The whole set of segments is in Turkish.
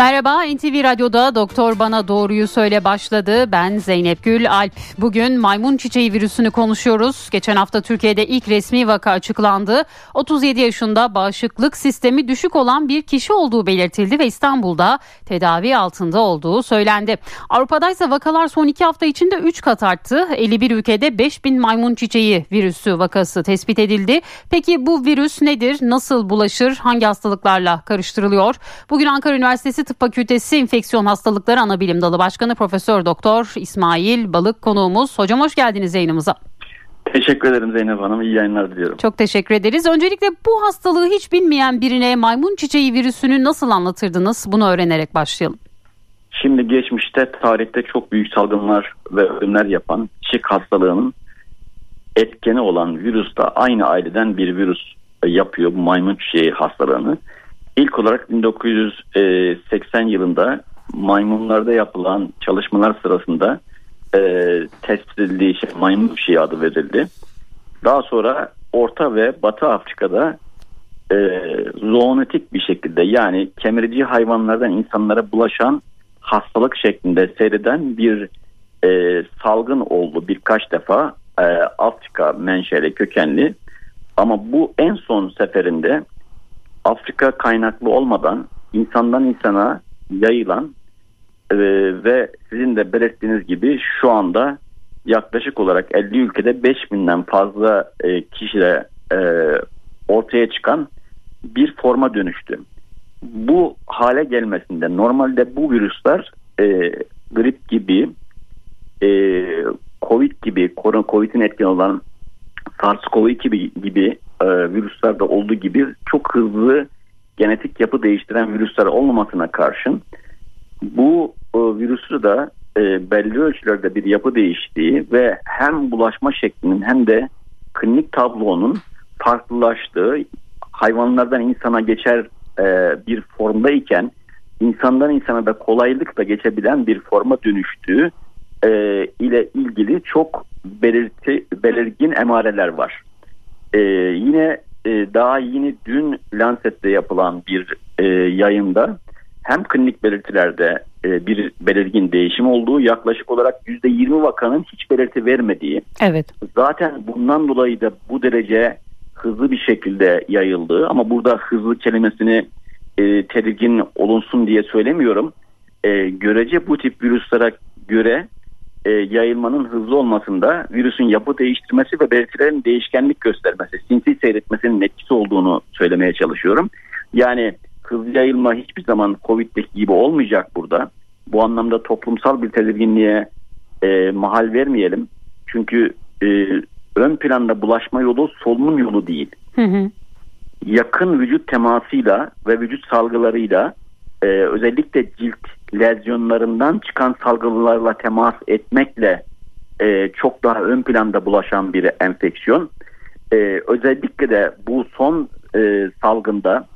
Merhaba NTV Radyo'da Doktor Bana Doğruyu Söyle başladı. Ben Zeynep Gül Alp. Bugün maymun çiçeği virüsünü konuşuyoruz. Geçen hafta Türkiye'de ilk resmi vaka açıklandı. 37 yaşında bağışıklık sistemi düşük olan bir kişi olduğu belirtildi ve İstanbul'da tedavi altında olduğu söylendi. Avrupa'da ise vakalar son 2 hafta içinde 3 kat arttı. 51 ülkede 5000 maymun çiçeği virüsü vakası tespit edildi. Peki bu virüs nedir? Nasıl bulaşır? Hangi hastalıklarla karıştırılıyor? Bugün Ankara Üniversitesi Tıp Fakültesi Enfeksiyon Hastalıkları Anabilim Dalı Başkanı Profesör Doktor İsmail Balık konuğumuz. Hocam hoş geldiniz yayınımıza. Teşekkür ederim Zeynep Hanım. İyi yayınlar diliyorum. Çok teşekkür ederiz. Öncelikle bu hastalığı hiç bilmeyen birine maymun çiçeği virüsünü nasıl anlatırdınız? Bunu öğrenerek başlayalım. Şimdi geçmişte tarihte çok büyük salgınlar ve ölümler yapan çiçek hastalığının etkeni olan virüs de aynı aileden bir virüs yapıyor bu maymun çiçeği hastalığını. İlk olarak 1980 yılında maymunlarda yapılan çalışmalar sırasında e, tespit edildiği şey maymun şey adı verildi. Daha sonra Orta ve Batı Afrika'da e, zoonotik bir şekilde yani kemirici hayvanlardan insanlara bulaşan hastalık şeklinde seyreden bir e, salgın oldu birkaç defa e, Afrika menşeli kökenli ama bu en son seferinde Afrika kaynaklı olmadan insandan insana yayılan e, ve sizin de belirttiğiniz gibi şu anda yaklaşık olarak 50 ülkede 5000'den fazla e, kişide e, ortaya çıkan bir forma dönüştü. Bu hale gelmesinde normalde bu virüsler e, grip gibi e, Covid gibi, Covid'in etken olan SARS-CoV-2 gibi, gibi e, virüslerde olduğu gibi çok hızlı genetik yapı değiştiren virüsler olmamasına karşın bu e, virüsü de e, belli ölçülerde bir yapı değiştiği ve hem bulaşma şeklinin hem de klinik tablonun farklılaştığı hayvanlardan insana geçer e, bir formdayken insandan insana da kolaylıkla geçebilen bir forma dönüştüğü e, ile ilgili çok belirti, belirgin emareler var. E, yine e, daha yeni dün Lancet'te yapılan bir e, yayında hem klinik belirtilerde e, bir belirgin değişim olduğu yaklaşık olarak %20 vakanın hiç belirti vermediği. Evet. Zaten bundan dolayı da bu derece hızlı bir şekilde yayıldığı ama burada hızlı kelimesini e, tedirgin olunsun diye söylemiyorum. E, görece bu tip virüslere göre e, yayılmanın hızlı olmasında virüsün yapı değiştirmesi ve belirtilerin değişkenlik göstermesi, sinsi seyretmesinin etkisi olduğunu söylemeye çalışıyorum. Yani hızlı yayılma hiçbir zaman Covid'deki gibi olmayacak burada. Bu anlamda toplumsal bir tedirginliğe e, mahal vermeyelim. Çünkü e, ön planda bulaşma yolu solunum yolu değil. Hı hı. Yakın vücut temasıyla ve vücut salgılarıyla e, özellikle cilt lezyonlarından çıkan salgılarla temas etmekle e, çok daha ön planda bulaşan bir enfeksiyon. E, özellikle de bu son e, salgında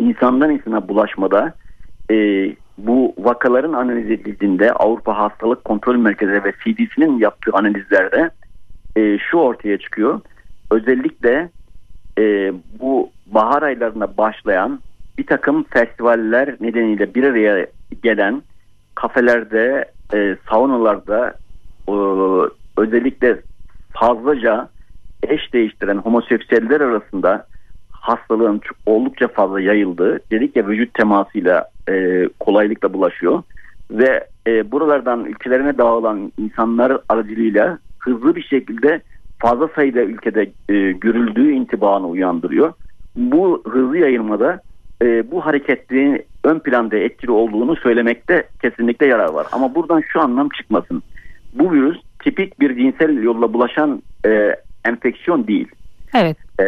insandan insana bulaşmada e, bu vakaların analiz edildiğinde Avrupa Hastalık Kontrol Merkezi ve CDC'nin yaptığı analizlerde e, şu ortaya çıkıyor. Özellikle e, bu bahar aylarına başlayan bir takım festivaller nedeniyle bir araya gelen kafelerde, e, saunalarda e, özellikle fazlaca eş değiştiren homoseksüeller arasında hastalığın oldukça fazla yayıldığı, özellikle vücut temasıyla e, kolaylıkla bulaşıyor ve e, buralardan ülkelerine dağılan insanlar aracılığıyla hızlı bir şekilde fazla sayıda ülkede e, görüldüğü intibanı uyandırıyor. Bu hızlı yayılmada e, bu hareketliğin ön planda etkili olduğunu söylemekte kesinlikle yarar var. Ama buradan şu anlam çıkmasın. Bu virüs tipik bir cinsel yolla bulaşan e, enfeksiyon değil. Evet. E,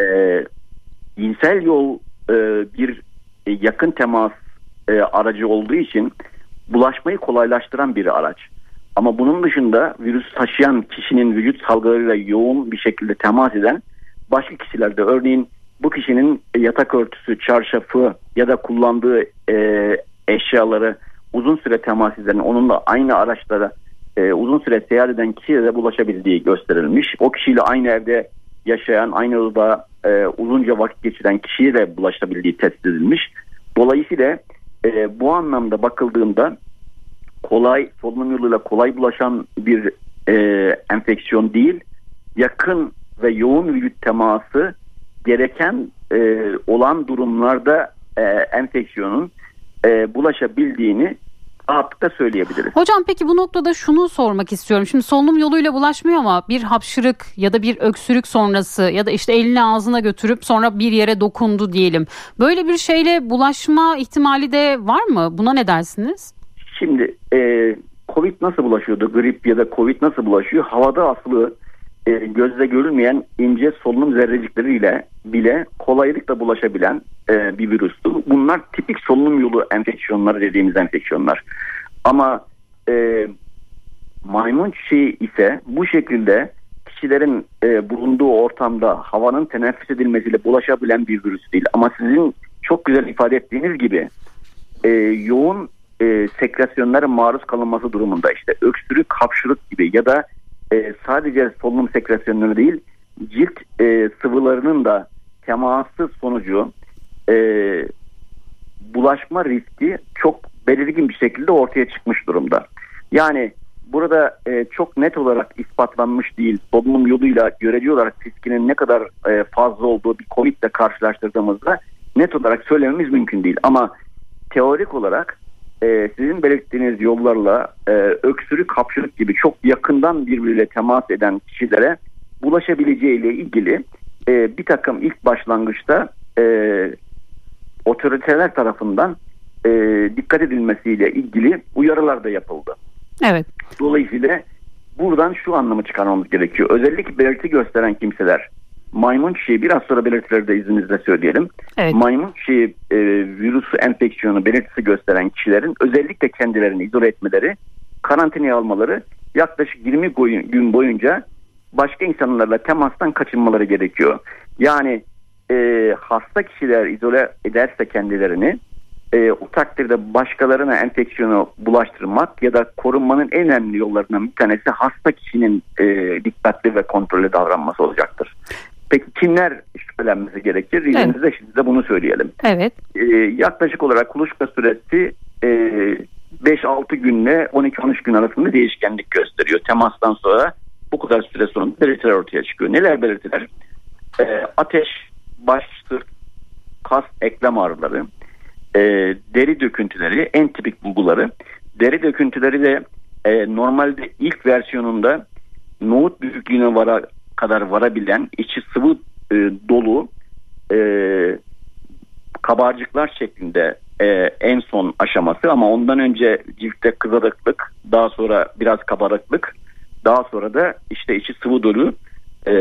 cinsel yol e, bir e, yakın temas e, aracı olduğu için bulaşmayı kolaylaştıran bir araç. Ama bunun dışında virüs taşıyan kişinin vücut salgılarıyla yoğun bir şekilde temas eden başka kişilerde örneğin bu kişinin yatak örtüsü, çarşafı ya da kullandığı e, eşyaları uzun süre temas eden onunla aynı araçlara e, uzun süre seyahat eden kişiye de bulaşabildiği gösterilmiş. O kişiyle aynı evde yaşayan, aynı odada e, uzunca vakit geçiren kişiye de bulaşabildiği tespit edilmiş. Dolayısıyla e, bu anlamda bakıldığında kolay solunum yoluyla kolay bulaşan bir e, enfeksiyon değil, yakın ve yoğun vücut teması gereken e, olan durumlarda e, enfeksiyonun e, bulaşabildiğini rahatlıkla söyleyebiliriz. Hocam peki bu noktada şunu sormak istiyorum. Şimdi solunum yoluyla bulaşmıyor ama bir hapşırık ya da bir öksürük sonrası ya da işte elini ağzına götürüp sonra bir yere dokundu diyelim. Böyle bir şeyle bulaşma ihtimali de var mı? Buna ne dersiniz? Şimdi e, Covid nasıl bulaşıyordu? Grip ya da Covid nasıl bulaşıyor? Havada aslı e, gözle görülmeyen ince solunum zerrecikleriyle bile kolaylıkla bulaşabilen e, bir virüstü. Bunlar tipik solunum yolu enfeksiyonları dediğimiz enfeksiyonlar. Ama e, maymun çiçeği ise bu şekilde kişilerin e, bulunduğu ortamda havanın teneffüs edilmesiyle bulaşabilen bir virüs değil. Ama sizin çok güzel ifade ettiğiniz gibi e, yoğun e, sekresyonlara maruz kalınması durumunda işte öksürük, hapşırık gibi ya da e, sadece solunum sekresyonları değil cilt e, sıvılarının da teması sonucu e, bulaşma riski çok belirgin bir şekilde ortaya çıkmış durumda. Yani burada e, çok net olarak ispatlanmış değil solunum yoluyla görece olarak riskinin ne kadar e, fazla olduğu bir Covid ile karşılaştırdığımızda net olarak söylememiz mümkün değil. Ama teorik olarak e, sizin belirttiğiniz yollarla e, öksürük, hapşırık gibi çok yakından birbiriyle temas eden kişilere bulaşabileceği ile ilgili e, bir takım ilk başlangıçta e, otoriteler tarafından e, dikkat edilmesiyle ilgili uyarılar da yapıldı. Evet. Dolayısıyla buradan şu anlamı çıkarmamız gerekiyor. Özellikle belirti gösteren kimseler maymun çiçeği biraz sonra belirtileri de izninizle söyleyelim. Evet. Maymun çiçeği e, virüsü enfeksiyonu belirtisi gösteren kişilerin özellikle kendilerini izole etmeleri, karantinaya almaları yaklaşık 20 gün boyunca başka insanlarla temastan kaçınmaları gerekiyor. Yani e, hasta kişiler izole ederse kendilerini e, o takdirde başkalarına enfeksiyonu bulaştırmak ya da korunmanın en önemli yollarından bir tanesi hasta kişinin e, dikkatli ve kontrollü davranması olacaktır. Peki kimler şüphelenmesi gerekir? İzninizle evet. şimdi de bunu söyleyelim. Evet. Ee, yaklaşık olarak kuluçka süresi e, 5-6 günle 12-13 gün arasında değişkenlik gösteriyor. Temastan sonra bu kadar süre sonunda belirtiler ortaya çıkıyor. Neler belirtiler? Ee, ateş, baş, sırt, kas, eklem ağrıları, e, deri döküntüleri, en tipik bulguları. Deri döküntüleri de e, normalde ilk versiyonunda nohut büyüklüğüne vara, kadar varabilen içi sıvı e, dolu e, kabarcıklar şeklinde e, en son aşaması ama ondan önce ciltte kızarıklık daha sonra biraz kabarıklık daha sonra da işte içi sıvı dolu e,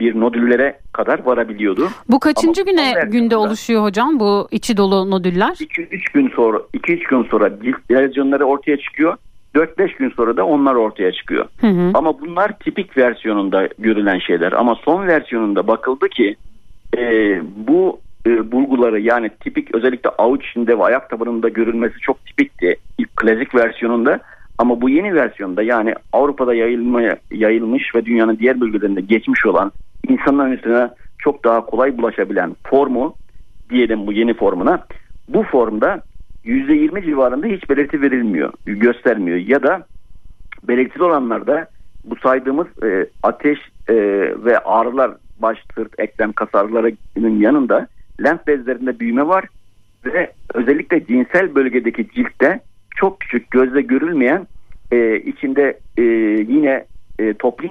bir nodüllere kadar varabiliyordu. Bu kaçıncı Ama güne günde oluşuyor hocam bu içi dolu nodüller? 2-3 gün sonra 2-3 gün sonra cilt lezyonları ortaya çıkıyor. 4-5 gün sonra da onlar ortaya çıkıyor. Hı hı. Ama bunlar tipik versiyonunda görülen şeyler. Ama son versiyonunda bakıldı ki e, bu e, bulguları yani tipik özellikle avuç içinde ve ayak tabanında görülmesi çok tipikti ilk klasik versiyonunda. Ama bu yeni versiyonda yani Avrupa'da yayılmaya, yayılmış ve dünyanın diğer bölgelerinde geçmiş olan insanların üstüne çok daha kolay bulaşabilen formu diyelim bu yeni formuna. Bu formda %20 civarında hiç belirti verilmiyor, göstermiyor. Ya da belirtili olanlarda bu saydığımız e, ateş e, ve ağrılar baş, sırt, eklem, kas ağrılarının yanında lenf bezlerinde büyüme var ve özellikle cinsel bölgedeki ciltte çok küçük gözle görülmeyen e, içinde e, yine e, toplum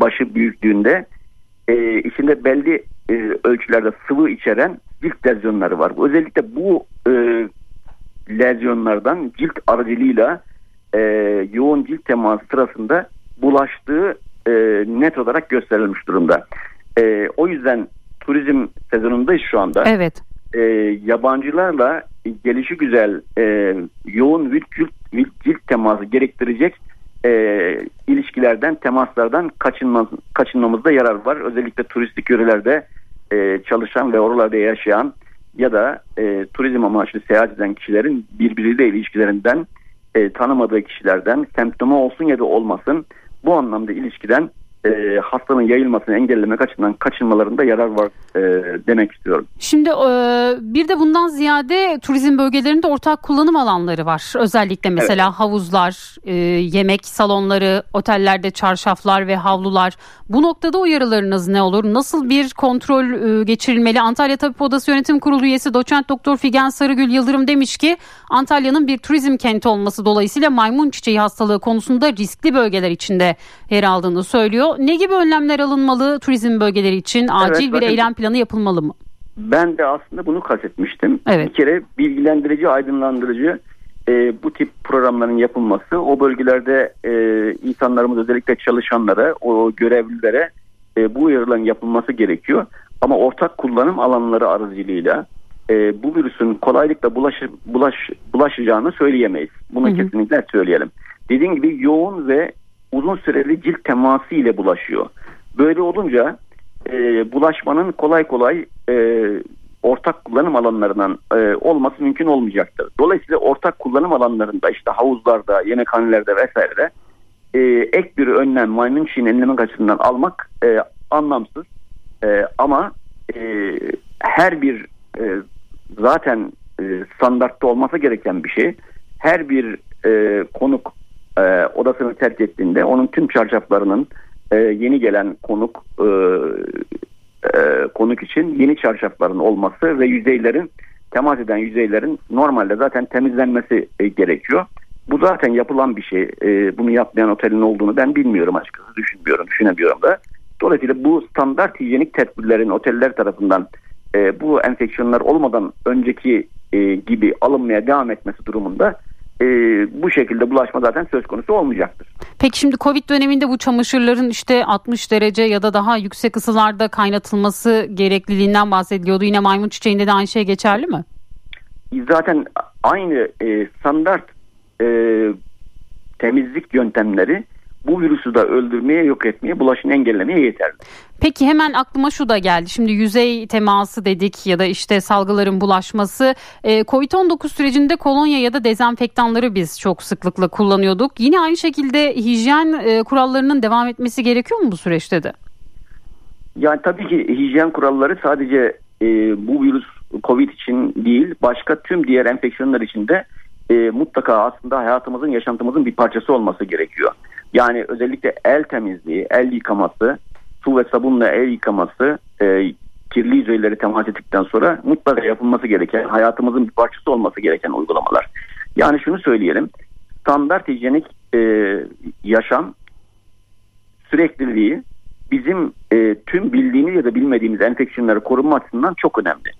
başı büyüklüğünde e, içinde belli e, ölçülerde sıvı içeren cilt lezyonları var. Özellikle bu e, lezyonlardan cilt aracılığıyla e, yoğun cilt teması sırasında bulaştığı e, net olarak gösterilmiş durumda. E, o yüzden turizm sezonundayız şu anda. Evet. E, yabancılarla gelişi güzel e, yoğun cilt, cilt, cilt teması gerektirecek e, ilişkilerden, temaslardan kaçınmaz, kaçınmamızda yarar var. Özellikle turistik yörelerde e, çalışan ve oralarda yaşayan ya da e, turizm amaçlı seyahat eden kişilerin birbiriyle ilişkilerinden e, tanımadığı kişilerden semptomu olsun ya da olmasın bu anlamda ilişkiden e, hastalığın yayılmasını engellemek açısından kaçınmalarında yarar var e, demek istiyorum. Şimdi e, bir de bundan ziyade turizm bölgelerinde ortak kullanım alanları var. Özellikle mesela evet. havuzlar, e, yemek salonları, otellerde çarşaflar ve havlular. Bu noktada uyarılarınız ne olur? Nasıl bir kontrol e, geçirilmeli? Antalya Tabip Odası Yönetim Kurulu üyesi doçent doktor Figen Sarıgül Yıldırım demiş ki Antalya'nın bir turizm kenti olması dolayısıyla maymun çiçeği hastalığı konusunda riskli bölgeler içinde yer aldığını söylüyor. Ne gibi önlemler alınmalı turizm bölgeleri için? Acil evet, bir eylem planı yapılmalı mı? Ben de aslında bunu kastetmiştim. Evet. Bir kere bilgilendirici, aydınlandırıcı e, bu tip programların yapılması o bölgelerde e, insanlarımız özellikle çalışanlara, o görevlilere e, bu uyarıların yapılması gerekiyor. Ama ortak kullanım alanları aracılığıyla e, bu virüsün kolaylıkla bulaş, bulaş, bulaşacağını söyleyemeyiz. Bunu hı hı. kesinlikle söyleyelim. Dediğim gibi yoğun ve uzun süreli cilt teması ile bulaşıyor. Böyle olunca e, bulaşmanın kolay kolay e, ortak kullanım alanlarından e, olması mümkün olmayacaktır. Dolayısıyla ortak kullanım alanlarında işte havuzlarda, yemekhanelerde vesairede e, ek bir önlem maymun çiğini enlemek açısından almak e, anlamsız. E, ama e, her bir e, zaten e, standartta olması gereken bir şey. Her bir e, konuk e, odasını terk ettiğinde onun tüm çarşaflarının e, yeni gelen konuk e, e, konuk için yeni çarşafların olması ve yüzeylerin temas eden yüzeylerin normalde zaten temizlenmesi e, gerekiyor. Bu zaten yapılan bir şey. E, bunu yapmayan otelin olduğunu ben bilmiyorum açıkçası. Düşünmüyorum, düşünemiyorum da. Dolayısıyla bu standart hijyenik tedbirlerin oteller tarafından e, bu enfeksiyonlar olmadan önceki e, gibi alınmaya devam etmesi durumunda e, bu şekilde bulaşma zaten söz konusu olmayacaktır. Peki şimdi Covid döneminde bu çamaşırların işte 60 derece ya da daha yüksek ısılarda kaynatılması gerekliliğinden bahsediliyordu. Yine maymun çiçeğinde de aynı şey geçerli mi? Zaten aynı e, standart e, temizlik yöntemleri bu virüsü de öldürmeye, yok etmeye, bulaşını engellemeye yeterli. Peki hemen aklıma şu da geldi. Şimdi yüzey teması dedik ya da işte salgıların bulaşması. Ee, Covid-19 sürecinde kolonya ya da dezenfektanları biz çok sıklıkla kullanıyorduk. Yine aynı şekilde hijyen e, kurallarının devam etmesi gerekiyor mu bu süreçte de? Yani tabii ki hijyen kuralları sadece e, bu virüs Covid için değil başka tüm diğer enfeksiyonlar için de e, mutlaka aslında hayatımızın yaşantımızın bir parçası olması gerekiyor. Yani özellikle el temizliği, el yıkaması, su ve sabunla el yıkaması, e, kirli yüzeyleri temas ettikten sonra mutlaka yapılması gereken, hayatımızın bir parçası olması gereken uygulamalar. Yani şunu söyleyelim, standart hijyenik e, yaşam sürekliliği bizim e, tüm bildiğimiz ya da bilmediğimiz enfeksiyonları korunma açısından çok önemli.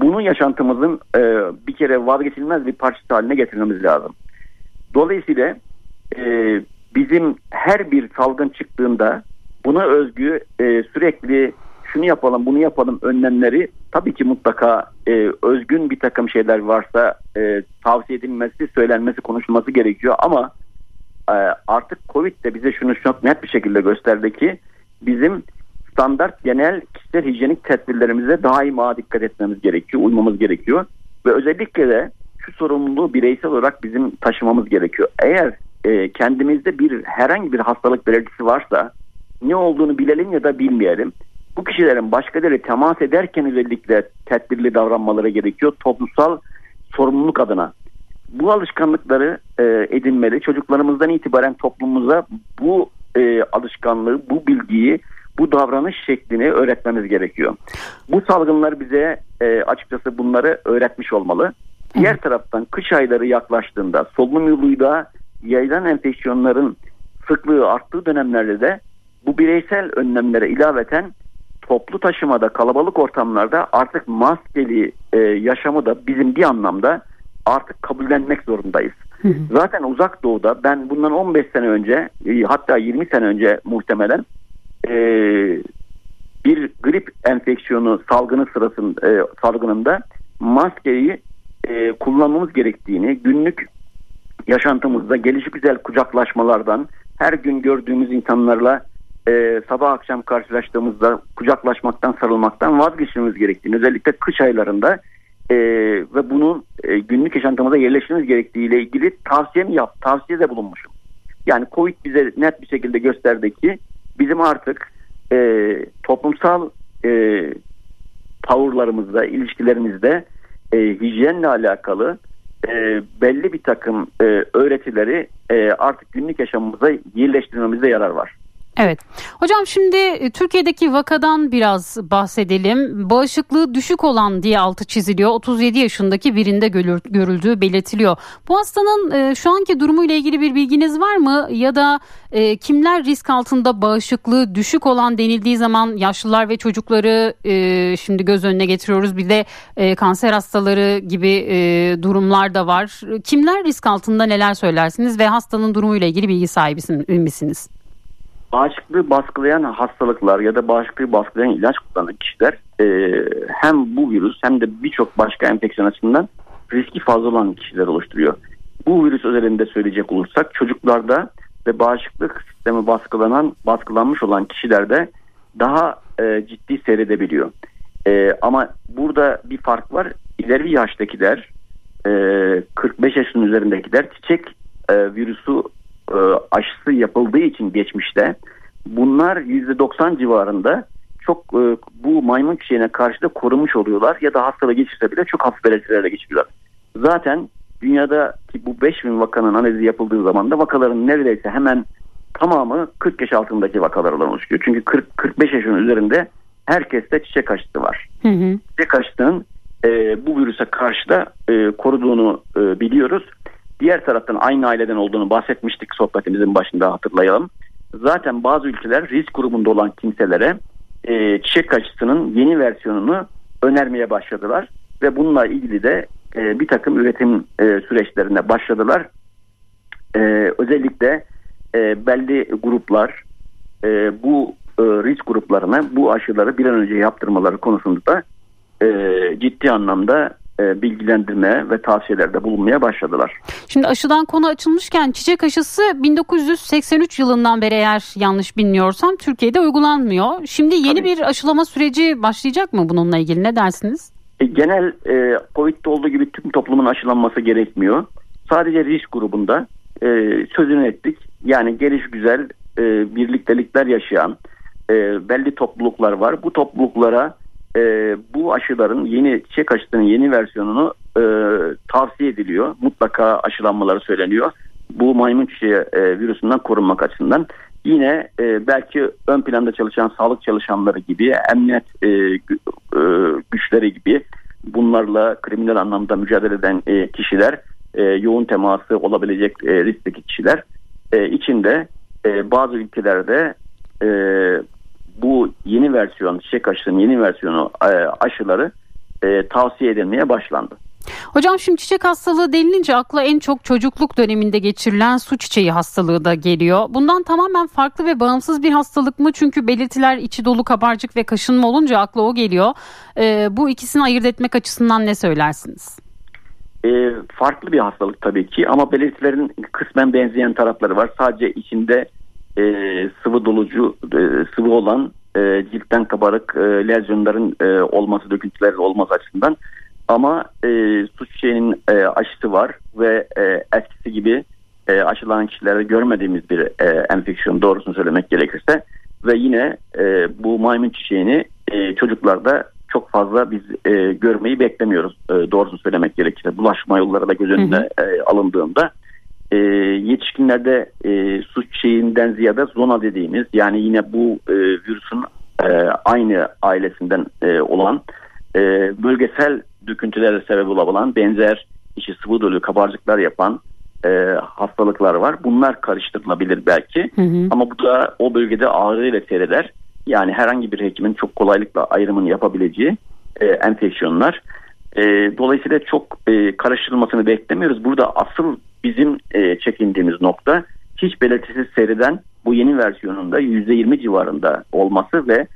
Bunu yaşantımızın e, bir kere vazgeçilmez bir parçası haline getirmemiz lazım. Dolayısıyla e, bizim her bir salgın çıktığında buna özgü e, sürekli şunu yapalım bunu yapalım önlemleri tabii ki mutlaka e, özgün bir takım şeyler varsa e, tavsiye edilmesi, söylenmesi, konuşulması gerekiyor ama e, artık Covid de bize şunu çok net bir şekilde gösterdi ki bizim standart genel kişisel hijyenik tedbirlerimize daima dikkat etmemiz gerekiyor, uymamız gerekiyor ve özellikle de şu sorumluluğu bireysel olarak bizim taşımamız gerekiyor. Eğer e, kendimizde bir herhangi bir hastalık belirtisi varsa ne olduğunu bilelim ya da bilmeyelim. Bu kişilerin başkaları temas ederken özellikle tedbirli davranmaları gerekiyor toplumsal sorumluluk adına. Bu alışkanlıkları e, edinmeli. Çocuklarımızdan itibaren toplumumuza bu e, alışkanlığı, bu bilgiyi, bu davranış şeklini öğretmemiz gerekiyor. Bu salgınlar bize e, açıkçası bunları öğretmiş olmalı. Diğer taraftan kış ayları yaklaştığında solunum yoluyla yayılan enfeksiyonların sıklığı arttığı dönemlerde de bu bireysel önlemlere ilaveten toplu taşımada kalabalık ortamlarda artık maskeli e, yaşamı da bizim bir anlamda artık kabullenmek zorundayız. Zaten uzak doğuda ben bundan 15 sene önce e, hatta 20 sene önce muhtemelen e, bir grip enfeksiyonu salgını sırasında e, salgınında maskeyi e, kullanmamız gerektiğini günlük yaşantımızda gelişi güzel kucaklaşmalardan her gün gördüğümüz insanlarla e, sabah akşam karşılaştığımızda kucaklaşmaktan sarılmaktan vazgeçmemiz gerektiğini özellikle kış aylarında e, ve bunun e, günlük yaşantımıza yerleşmemiz gerektiği ile ilgili tavsiyemi yap, tavsiyede bulunmuşum. Yani Covid bize net bir şekilde gösterdi ki bizim artık e, toplumsal e, tavırlarımızda, ilişkilerimizde e, hijyenle alakalı e, belli bir takım e, öğretileri e, artık günlük yaşamımıza yerleştirmemizde yarar var. Evet. Hocam şimdi e, Türkiye'deki vakadan biraz bahsedelim. Bağışıklığı düşük olan diye altı çiziliyor. 37 yaşındaki birinde görüldüğü belirtiliyor. Bu hastanın e, şu anki durumu ile ilgili bir bilginiz var mı? Ya da e, kimler risk altında bağışıklığı düşük olan denildiği zaman yaşlılar ve çocukları şimdi göz önüne getiriyoruz. Bir de kanser hastaları gibi durumlar da var. Kimler risk altında neler söylersiniz ve hastanın durumuyla ilgili bilgi sahibi misiniz? Bağışıklığı baskılayan hastalıklar ya da bağışıklığı baskılayan ilaç kullanan kişiler e, hem bu virüs hem de birçok başka enfeksiyon açısından riski fazla olan kişiler oluşturuyor. Bu virüs özelinde söyleyecek olursak çocuklarda ve bağışıklık sistemi baskılanan baskılanmış olan kişilerde daha e, ciddi seyredebiliyor. E, ama burada bir fark var. İleri yaştakiler e, 45 yaşın üzerindekiler çiçek e, virüsü e, aşısı yapıldığı için geçmişte bunlar %90 civarında çok e, bu maymun çiçeğine karşı da korunmuş oluyorlar ya da hastalığı geçirse bile çok hafif belirtilerle geçiriyorlar. Zaten dünyada ki bu 5000 vakanın analizi yapıldığı zaman da vakaların neredeyse hemen tamamı 40 yaş altındaki vakalardan oluşuyor. Çünkü 40 45 yaşın üzerinde herkeste çiçek aşısı var. Hı hı. Çiçek aşısının e, bu virüse karşı da e, koruduğunu e, biliyoruz. Diğer taraftan aynı aileden olduğunu bahsetmiştik sohbetimizin başında hatırlayalım. Zaten bazı ülkeler risk grubunda olan kimselere e, çiçek aşısının yeni versiyonunu önermeye başladılar. Ve bununla ilgili de e, bir takım üretim e, süreçlerine başladılar. E, özellikle e, belli gruplar e, bu e, risk gruplarına bu aşıları bir an önce yaptırmaları konusunda da e, ciddi anlamda e, bilgilendirme ve tavsiyelerde bulunmaya başladılar. Şimdi aşıdan konu açılmışken çiçek aşısı 1983 yılından beri eğer yanlış bilmiyorsam Türkiye'de uygulanmıyor. Şimdi yeni Tabii. bir aşılama süreci başlayacak mı bununla ilgili ne dersiniz? E, genel e, Covid'de olduğu gibi tüm toplumun aşılanması gerekmiyor. Sadece risk grubunda e, sözünü ettik. Yani geliş güzel e, birliktelikler yaşayan e, belli topluluklar var. Bu topluluklara e, bu aşıların yeni çiçek aşısının yeni versiyonunu e, tavsiye ediliyor. Mutlaka aşılanmaları söyleniyor. Bu maymun çiçeği e, virüsünden korunmak açısından. Yine e, belki ön planda çalışan sağlık çalışanları gibi, emniyet e, e, güçleri gibi bunlarla kriminal anlamda mücadele eden e, kişiler, e, yoğun teması olabilecek e, riskteki kişiler e, içinde e, bazı ülkelerde e, bu yeni versiyon çiçek aşısının yeni versiyonu e, aşıları e, tavsiye edilmeye başlandı. Hocam şimdi çiçek hastalığı denilince akla en çok çocukluk döneminde geçirilen su çiçeği hastalığı da geliyor. Bundan tamamen farklı ve bağımsız bir hastalık mı? Çünkü belirtiler içi dolu kabarcık ve kaşınma olunca akla o geliyor. E, bu ikisini ayırt etmek açısından ne söylersiniz? E, farklı bir hastalık tabii ki ama belirtilerin kısmen benzeyen tarafları var. Sadece içinde e, sıvı dolucu e, sıvı olan e, ciltten kabarık e, lezyonların e, olması döküntüler olması açısından. Ama e, su çiçeğinin e, aşısı var ve e, eskisi gibi e, aşılanan kişilerde görmediğimiz bir e, enfeksiyon doğrusunu söylemek gerekirse. Ve yine e, bu maymun çiçeğini e, çocuklarda çok fazla biz e, görmeyi beklemiyoruz e, doğrusunu söylemek gerekirse. Bulaşma yolları da göz önüne e, alındığında e, yetişkinlerde e, su çiçeğinden ziyade zona dediğimiz yani yine bu e, virüsün e, aynı ailesinden e, olan e, bölgesel döküntülere sebep olabilen benzer içi sıvı dolu kabarcıklar yapan e, hastalıklar var. Bunlar karıştırılabilir belki hı hı. ama bu da o bölgede ağrıyla seyreder. Yani herhangi bir hekimin çok kolaylıkla ayrımını yapabileceği e, enfeksiyonlar. E, dolayısıyla çok e, karıştırılmasını beklemiyoruz. Burada asıl bizim e, çekindiğimiz nokta hiç belirtisiz seyreden bu yeni versiyonunda %20 civarında olması ve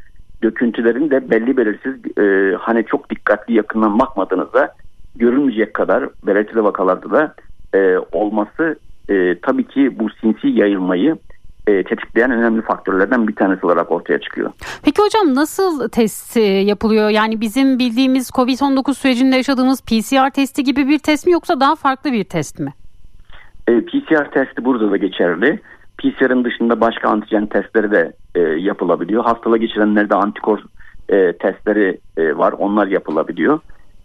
döküntülerin de belli belirsiz e, hani çok dikkatli yakından bakmadığınızda görünmeyecek kadar belirtili vakalarda da e, olması e, tabii ki bu sinsi yayılmayı e, tetikleyen önemli faktörlerden bir tanesi olarak ortaya çıkıyor. Peki hocam nasıl test e, yapılıyor? Yani bizim bildiğimiz COVID-19 sürecinde yaşadığımız PCR testi gibi bir test mi yoksa daha farklı bir test mi? E, PCR testi burada da geçerli. PCR'ın dışında başka antijen testleri de e, yapılabiliyor. Hastalığı geçirenlerde antikor e, testleri e, var. Onlar yapılabiliyor.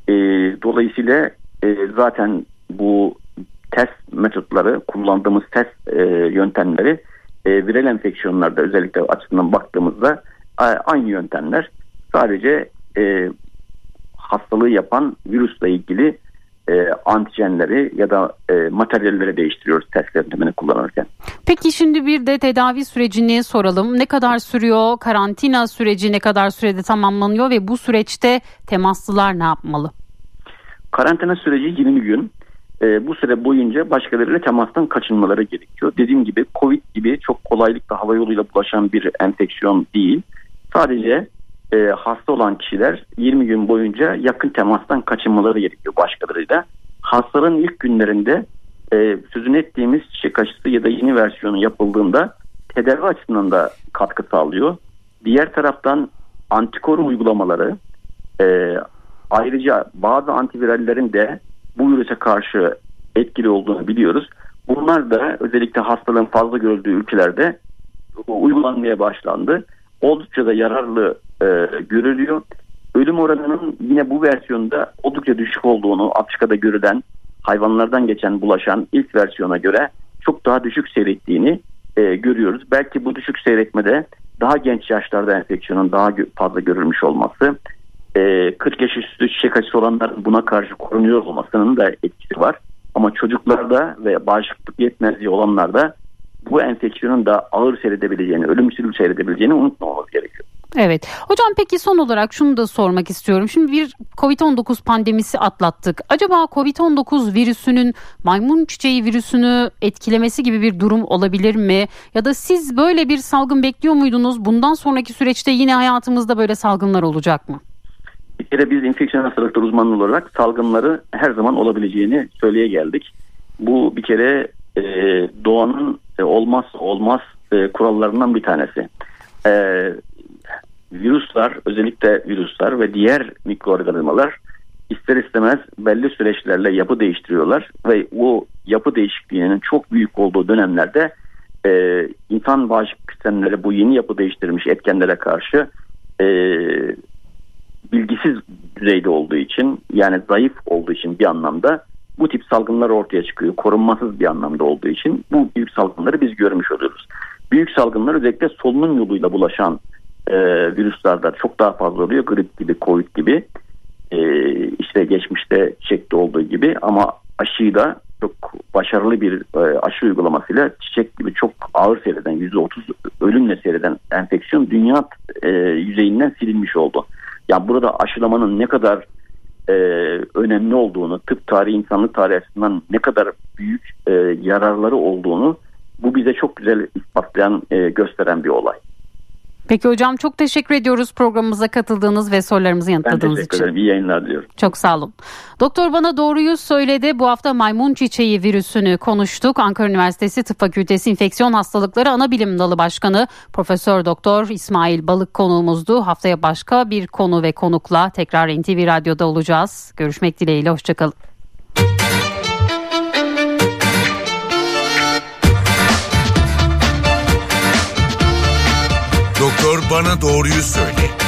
E, dolayısıyla e, zaten bu test metotları, kullandığımız test e, yöntemleri e, viral enfeksiyonlarda özellikle açısından baktığımızda aynı yöntemler. Sadece e, hastalığı yapan virüsle ilgili e, antijenleri ya da e, materyalleri değiştiriyoruz test yöntemini kullanırken. Peki şimdi bir de tedavi sürecini soralım. Ne kadar sürüyor? Karantina süreci ne kadar sürede tamamlanıyor ve bu süreçte temaslılar ne yapmalı? Karantina süreci 20 gün. E, bu süre boyunca başkalarıyla temastan kaçınmaları gerekiyor. Dediğim gibi Covid gibi çok kolaylıkla hava yoluyla bulaşan bir enfeksiyon değil. Sadece e, hasta olan kişiler 20 gün boyunca yakın temastan kaçınmaları gerekiyor başkalarıyla. Hastalığın ilk günlerinde e, sözünü ettiğimiz çiçek aşısı ya da yeni versiyonu yapıldığında tedavi açısından da katkı sağlıyor. Diğer taraftan antikor uygulamaları e, ayrıca bazı antivirallerin de bu virüse karşı etkili olduğunu biliyoruz. Bunlar da özellikle hastalığın fazla görüldüğü ülkelerde uygulanmaya başlandı. Oldukça da yararlı e, görülüyor. Ölüm oranının yine bu versiyonda oldukça düşük olduğunu Afrika'da görülen hayvanlardan geçen bulaşan ilk versiyona göre çok daha düşük seyrettiğini e, görüyoruz. Belki bu düşük seyretmede daha genç yaşlarda enfeksiyonun daha fazla görülmüş olması, e, 40 yaş üstü çiçek aşısı olanların buna karşı korunuyor olmasının da etkisi var. Ama çocuklarda ve bağışıklık yetmezliği olanlarda bu enfeksiyonun da ağır seyredebileceğini, ölümcül seyredebileceğini unutmamamız gerekiyor. Evet. Hocam peki son olarak şunu da sormak istiyorum. Şimdi bir COVID-19 pandemisi atlattık. Acaba COVID-19 virüsünün maymun çiçeği virüsünü etkilemesi gibi bir durum olabilir mi? Ya da siz böyle bir salgın bekliyor muydunuz? Bundan sonraki süreçte yine hayatımızda böyle salgınlar olacak mı? Bir kere biz infeksiyon hastalıkları uzmanı olarak salgınları her zaman olabileceğini söyleye geldik. Bu bir kere e, doğanın e, olmazsa olmaz e, kurallarından bir tanesi. E, virüsler özellikle virüsler ve diğer mikroorganizmalar ister istemez belli süreçlerle yapı değiştiriyorlar ve o yapı değişikliğinin çok büyük olduğu dönemlerde e, insan bağışıklık sistemleri bu yeni yapı değiştirmiş etkenlere karşı e, bilgisiz düzeyde olduğu için yani zayıf olduğu için bir anlamda bu tip salgınlar ortaya çıkıyor. Korunmasız bir anlamda olduğu için bu büyük salgınları biz görmüş oluyoruz. Büyük salgınlar özellikle solunum yoluyla bulaşan e, virüslerde çok daha fazla oluyor. Grip gibi, covid gibi e, işte geçmişte çiçekte olduğu gibi ama aşıyı da çok başarılı bir e, aşı uygulamasıyla çiçek gibi çok ağır seyreden %30 ölümle seyreden enfeksiyon dünya e, yüzeyinden silinmiş oldu. Yani burada aşılamanın ne kadar e, önemli olduğunu, tıp tarihi, insanlık tarihi açısından ne kadar büyük e, yararları olduğunu bu bize çok güzel ispatlayan, e, gösteren bir olay. Peki hocam çok teşekkür ediyoruz programımıza katıldığınız ve sorularımızı yanıtladığınız için. Ben teşekkür ederim. İyi yayınlar diliyorum. Çok sağ olun. Doktor bana doğruyu söyledi. Bu hafta maymun çiçeği virüsünü konuştuk. Ankara Üniversitesi Tıp Fakültesi İnfeksiyon Hastalıkları Ana Bilim Dalı Başkanı Profesör Doktor İsmail Balık konuğumuzdu. Haftaya başka bir konu ve konukla tekrar NTV Radyo'da olacağız. Görüşmek dileğiyle. Hoşçakalın. Bana doğruyu söyle.